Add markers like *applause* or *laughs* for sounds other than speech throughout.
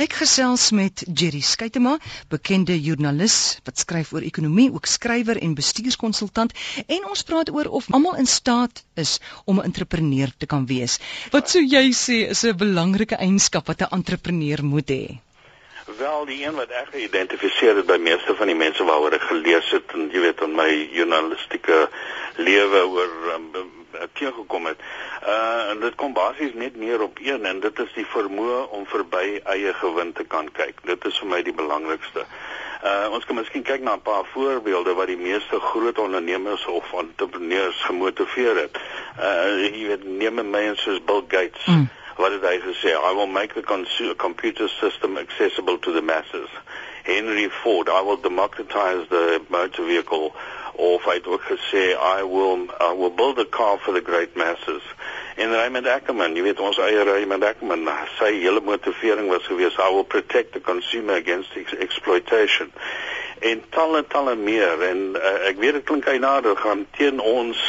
Ek gesels met Jerry Skuytema, bekende joernalis wat skryf oor ekonomie, ook skrywer en bestuurskonsultant, en ons praat oor of almal in staat is om 'n entrepreneur te kan wees. Wat sou jy sê is 'n belangrike eienskap wat 'n entrepreneur moet hê? Wel, die een wat ek geïdentifiseer het by meeste van die mense waaroor ek gelees het en jy weet in my journalistieke lewe oor um, teëgekom het. Uh en dit kom basies net neer op een en dit is die vermoë om verby eie gewin te kan kyk. Dit is vir my die belangrikste. Uh ons kan miskien kyk na 'n paar voorbeelde wat die meeste groot ondernemers of entrepreneurs gemotiveer het. Uh jy weet neem mense soos Bill Gates. Mm. Wat het hy gesê? I will make the computer system accessible to the masses. Henry Ford, I will democratize the motor vehicle of hy het ook gesê I will I will build a car for the great masses. En Raymond Ackerman, jy weet ons eie Raymond Ackerman, sy hele motivering was gewees I will protect the consumer against ex exploitation. En talle talle meer en uh, ek weet dit klink hy nader gaan teen ons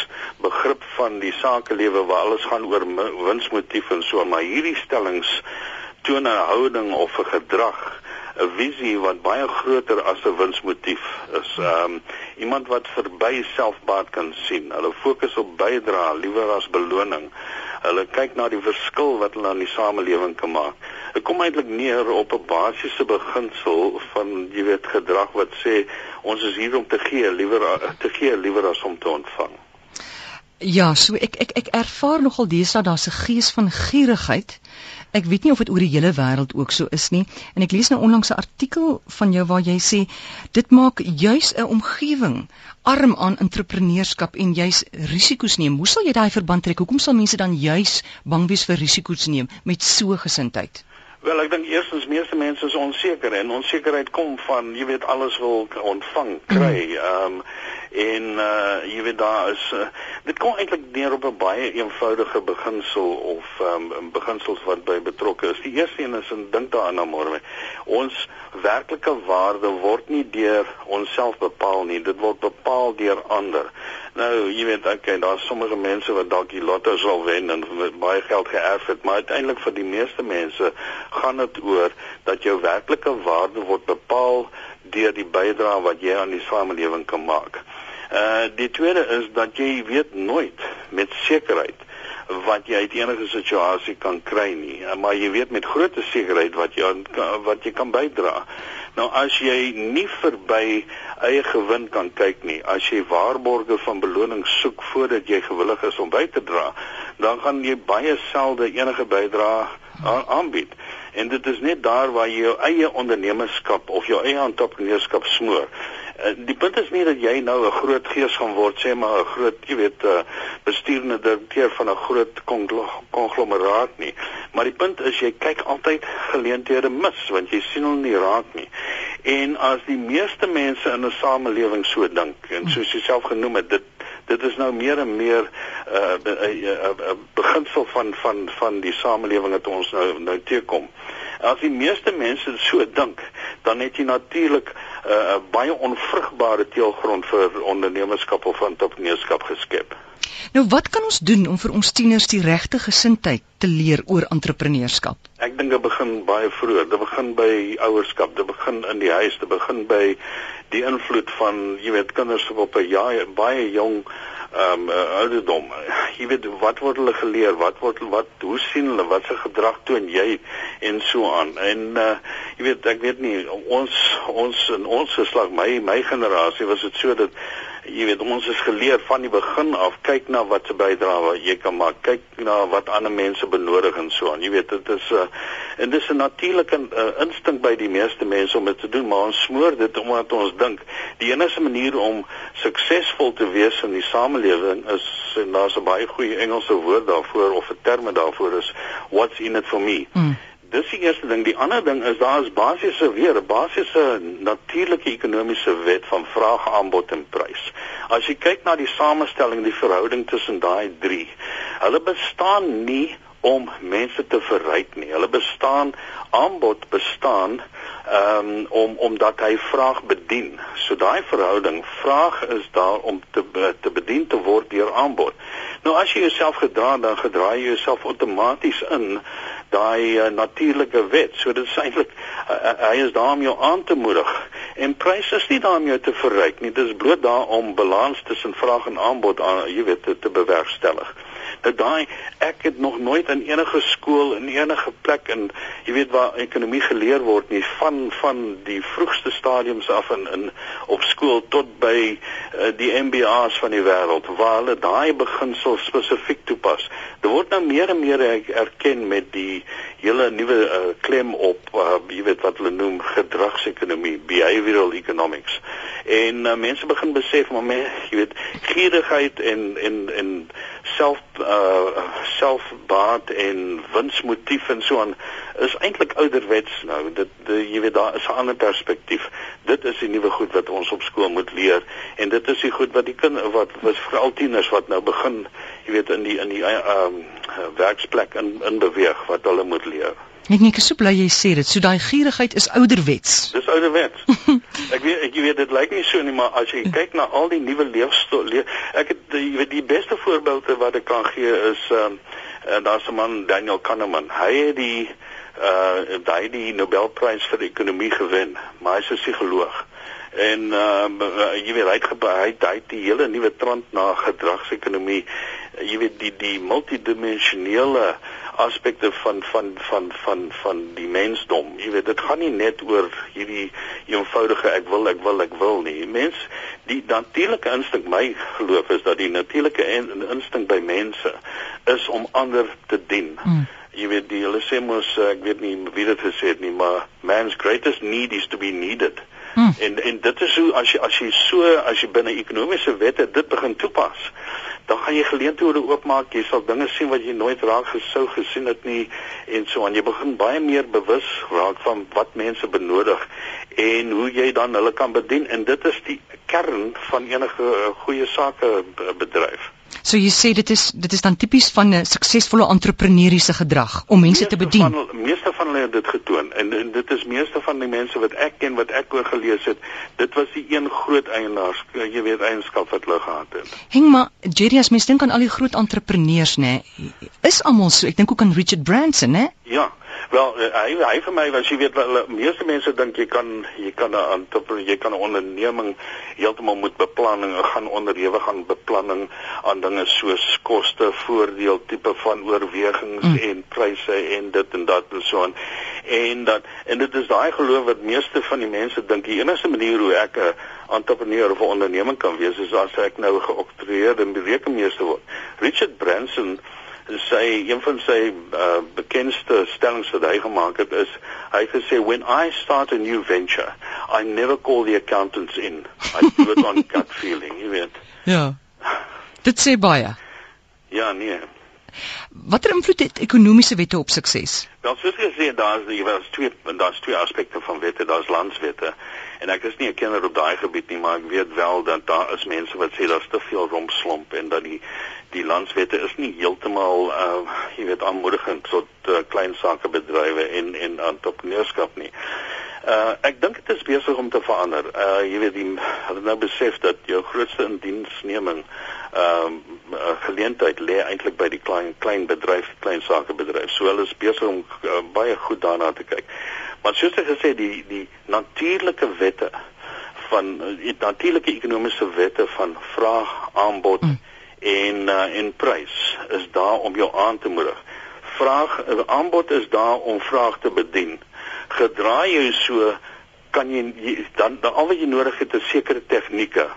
begrip van die sakelewe waar alles gaan oor winsmotief en so, maar hierdie stellings toon 'n houding of 'n gedrag 'n visie wat baie groter as 'n winsmotief is. Ehm um, iemand wat verby selfbaat kan sien. Hulle fokus op bydra liewer as beloning. Hulle kyk na die verskil wat hulle aan die samelewing kan maak. Dit kom eintlik neer op 'n basiese beginsel van jy weet gedrag wat sê ons is hier om te gee, liewer te gee liewer as om te ontvang. Ja, so ek ek ek ervaar nogal deesdae daar's 'n gees van gierigheid. Ek weet nie of dit oor die hele wêreld ook so is nie. En ek lees nou onlangs 'n artikel van jou waar jy sê dit maak juis 'n omgewing arm aan entrepreneurskap en juis risiko's neem. Hoe sal jy daai verband trek? Hoekom sal mense dan juis bang wees vir risiko's neem met so gesindheid? Wel, ek dink eerstens meeste mense is onseker en onsekerheid kom van jy weet alles wil ontvang, kry. Mhm. Ehm um, en uh jy weet daar is uh, dit kom eintlik neer op 'n baie eenvoudige beginsel of ehm um, beginsels wat by betrokke is. Die eerste een is en dink daaraan na môre. Ons werklike waarde word nie deur onsself bepaal nie, dit word bepaal deur ander. Nou, jy weet, okay, daar's sommige mense wat dalk die lotto sal wen en baie geld geërf het, maar uiteindelik vir die meeste mense gaan dit oor dat jou werklike waarde word bepaal deur die bydrae wat jy aan die samelewing kan maak. Uh die tweede is dat jy weet nooit met sekerheid wat jy uit enige situasie kan kry nie, uh, maar jy weet met groot sekerheid wat jy wat jy kan bydra. Nou as jy nie verby eie gewin kan kyk nie, as jy waarborge van beloning soek voordat jy gewillig is om by te dra, dan gaan jy baie selde enige bydrae aanbied. En dit is net daar waar jy jou eie ondernemerskap of jou eie entrepreneurskap smoor. Eh, die punt is nie dat jy nou 'n groot gees gaan word sê maar 'n groot jy weet uh, bestuurende direkteur van 'n groot konglomeraat nie. Maar die punt is jy kyk altyd geleenthede mis want jy sien hulle nie raak nie. En as die meeste mense in 'n samelewing so dink en soos jy self genoem het dit dit is nou meer en meer 'n uh, uh, uh, uh, beginsel van van van die samelewing wat ons nou nou teekom. As die meeste mense so dink dan het jy natuurlik 'n uh, baie onvrugbare teelgrond vir ondernemerskap of entrepreneurskap geskep. Nou wat kan ons doen om vir ons tieners die regte gesindheid te leer oor entrepreneurskap? Ek dink dit begin baie vroeg. Dit begin by ouerskap, dit begin in die huis, dit begin by die invloed van, jy weet, kinders op 'n ja, baie jong ehm um, uh, ouderdom. *laughs* Jy weet wat word hulle geleer? Wat word wat hoe sien hulle wat se gedrag toon jy en so aan. En uh jy weet ek weet nie ons ons in ons geslag my my generasie was dit so dat jy weet ons is geleer van die begin af kyk na wat se bydrae wat jy kan maak kyk na wat ander mense benodig en so aan. Jy weet dit is 'n uh, en dis 'n natuurlike uh, instink by die meeste mense om dit te doen maar ons smoor dit omdat ons dink die enigste manier om suksesvol te wees in die samelewing is en daar's 'n baie goeie Engelse woord daarvoor of 'n terme daarvoor is what's in it for me? Hmm dis die eerste ding. Die ander ding is daar is basiese weer basiese natuurlike ekonomiese wet van vraag, aanbod en prys. As jy kyk na die samestelling, die verhouding tussen daai drie, hulle bestaan nie om mense te verryk nie. Hulle bestaan aanbod bestaan ehm um, om omdat hy vraag bedien. So daai verhouding, vraag is daar om te te bedien te word deur aanbod. Nou as jy jouself gedra dan gedra jy jouself outomaties in daai uh, natuurlike wet. So dit is eintlik uh, uh, hy is daar om jou aan te moedig. En pryse is nie daar om jou te verryk nie. Dit is bloot daar om balans tussen vraag en aanbod aan, jy weet, te, te bewerkstellig dat daai ek het nog nooit in enige skool in enige plek in jy weet waar ekonomie geleer word nie van van die vroegste stadiums af in in op skool tot by uh, die MBA's van die wêreld waar hulle daai beginsel spesifiek toepas. Dit word nou meer en meer erken met die hele nuwe uh, klem op uh, jy weet wat hulle noem gedragsekonomie, behavioral economics. En uh, mense begin besef maar men, jy weet gierigheid en en en self uh selfbaat en winsmotief en so aan is eintlik ouderwets nou dit die, jy weet daar is 'n ander perspektief dit is die nuwe goed wat ons op skool moet leer en dit is die goed wat die kind wat was veral tieners wat nou begin jy weet in die in die ehm um, werksplek in in beweeg wat hulle moet leer Ek net so bly jy sê dit. So daai gierigheid is ouderwets. Dis ouderwets. *laughs* ek weet ek weet dit lyk nie so nie, maar as jy kyk na al die nuwe leefstyl, le ek het jy weet die beste voorbeelde wat ek kan gee is ehm um, daar's 'n man Daniel Kahneman. Hy het die uh daai die Nobelprys vir ekonomie gewen, maar hy's 'n psigoloog. En uh, jy weet hy het hy het die hele nuwe trend na gedragsekonomie, jy weet die die multidimensionele aspekte van van van van van die mensdom. Jy weet, dit gaan nie net oor hierdie eenvoudige ek wil ek wil ek wil nie. Mens die natuurlike instink my geloof is dat die natuurlike instink by mense is om ander te dien. Mm. Jy weet die hulle sê mos ek weet nie wie dit gesê het nie, maar man's greatest need is to be needed. Mm. En en dit is hoe as jy as jy so as jy binne ekonomiese wette dit begin toepas dan gaan jy geleenthede oopmaak. Jy sal dinge sien wat jy nooit raak gesou gesien het nie en so aan. Jy begin baie meer bewus raak van wat mense benodig en hoe jy dan hulle kan bedien en dit is die kern van enige eh, goeie sake bedryf. So jy sê dit is dit is dan tipies van 'n suksesvolle entrepreneuriese gedrag om mense te bedien. Van, meeste van hulle het dit getoon en, en dit is meeste van die mense wat ek ken wat ek oor gelees het, dit was die een groot eienaars, jy weet eienskap wat hulle gehad het. Hing maar Jerry as mens dink aan al die groot entrepreneurs nê, is almal so. Ek dink ook aan Richard Branson nê. Ja. Wel, uh, hy hy vir my was jy weet wel meeste mense dink jy kan jy kan 'n jy kan 'n onderneming heeltemal moet beplanning gaan onderhewig aan beplanning aan dinge soos koste, voordeel, tipe van oorwegings mm. en pryse en dit en dat en so aan. En dat en dit is daai geloof wat meeste van die mense dink die enigste manier hoe ek 'n entrepreneur of 'n onderneming kan wees is as ek nou geoktroeëerde rekenmeester word. Richard Branson sy een van sy uh, bekendste stellings wat hy gemaak het is hy het gesê when i start a new venture i never call the accountants in. I do it on *laughs* gut feeling you weet. Ja. Dit sê baie. Ja nee Watter invloed het ekonomiese wette op sukses? Wel, soos gesê, daar's die daar's twee daar's twee aspekte van wette, daar's landswette. En ek is nie 'n kenner op daai gebied nie, maar ek weet wel dat daar is mense wat sê daar's te veel rompslomp en dat die die landswette is nie heeltemal uh jy weet aanmoedigend tot uh, klein sakebedrywe en en entrepreneurskap nie. Uh ek dink dit is besig om te verander. Uh jy weet die hulle nou besef dat jou grootste indiensneming ehm uh, geleentheid lê eintlik by die klein klein bedryf, klein sakebedryf. So hulle is besig om uh, baie goed daarna te kyk. Maar soos ek gesê die die natuurlike wette van die natuurlike ekonomiese wette van vraag, aanbod mm en uh, en prys is daar om jou aan te moedig. Vraag aanbod is daar om vraag te bedien. Gedraai jy so kan jy dan, dan al wat jy nodig het is sekere tegnieke.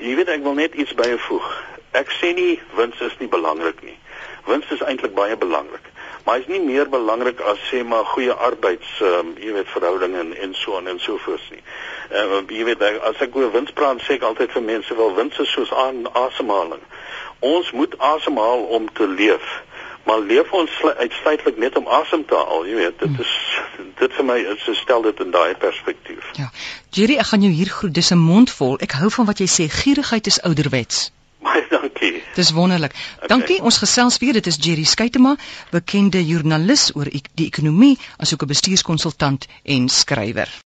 Jy weet ek wil net iets byvoeg. Ek sê nie wins is nie belangrik nie. Wins is eintlik baie belangrik. Maar is nie meer belangrik as sê maar goeie arbeids ehm um, jy weet verhoudinge en en so en so voort nie. Ehm uh, jy weet as ek oor wins praat sê ek altyd vir mense wel wins is soos aan asemhaling ons moet asemhaal om te leef maar leef ons uitsluitlik net om asem te haal jy weet dit is dit vir my is stel dit in daai perspektief. Ja. Jerry ek gaan jou hier groet. Dis 'n mond vol. Ek hou van wat jy sê. Gierigheid is ouderwets. *laughs* Baie dankie. Dis wonderlik. Okay. dankie. Ons gesels weer. Dit is Jerry Skuytema bekende joernalis oor die ekonomie asook 'n bestuurskonsultant en skrywer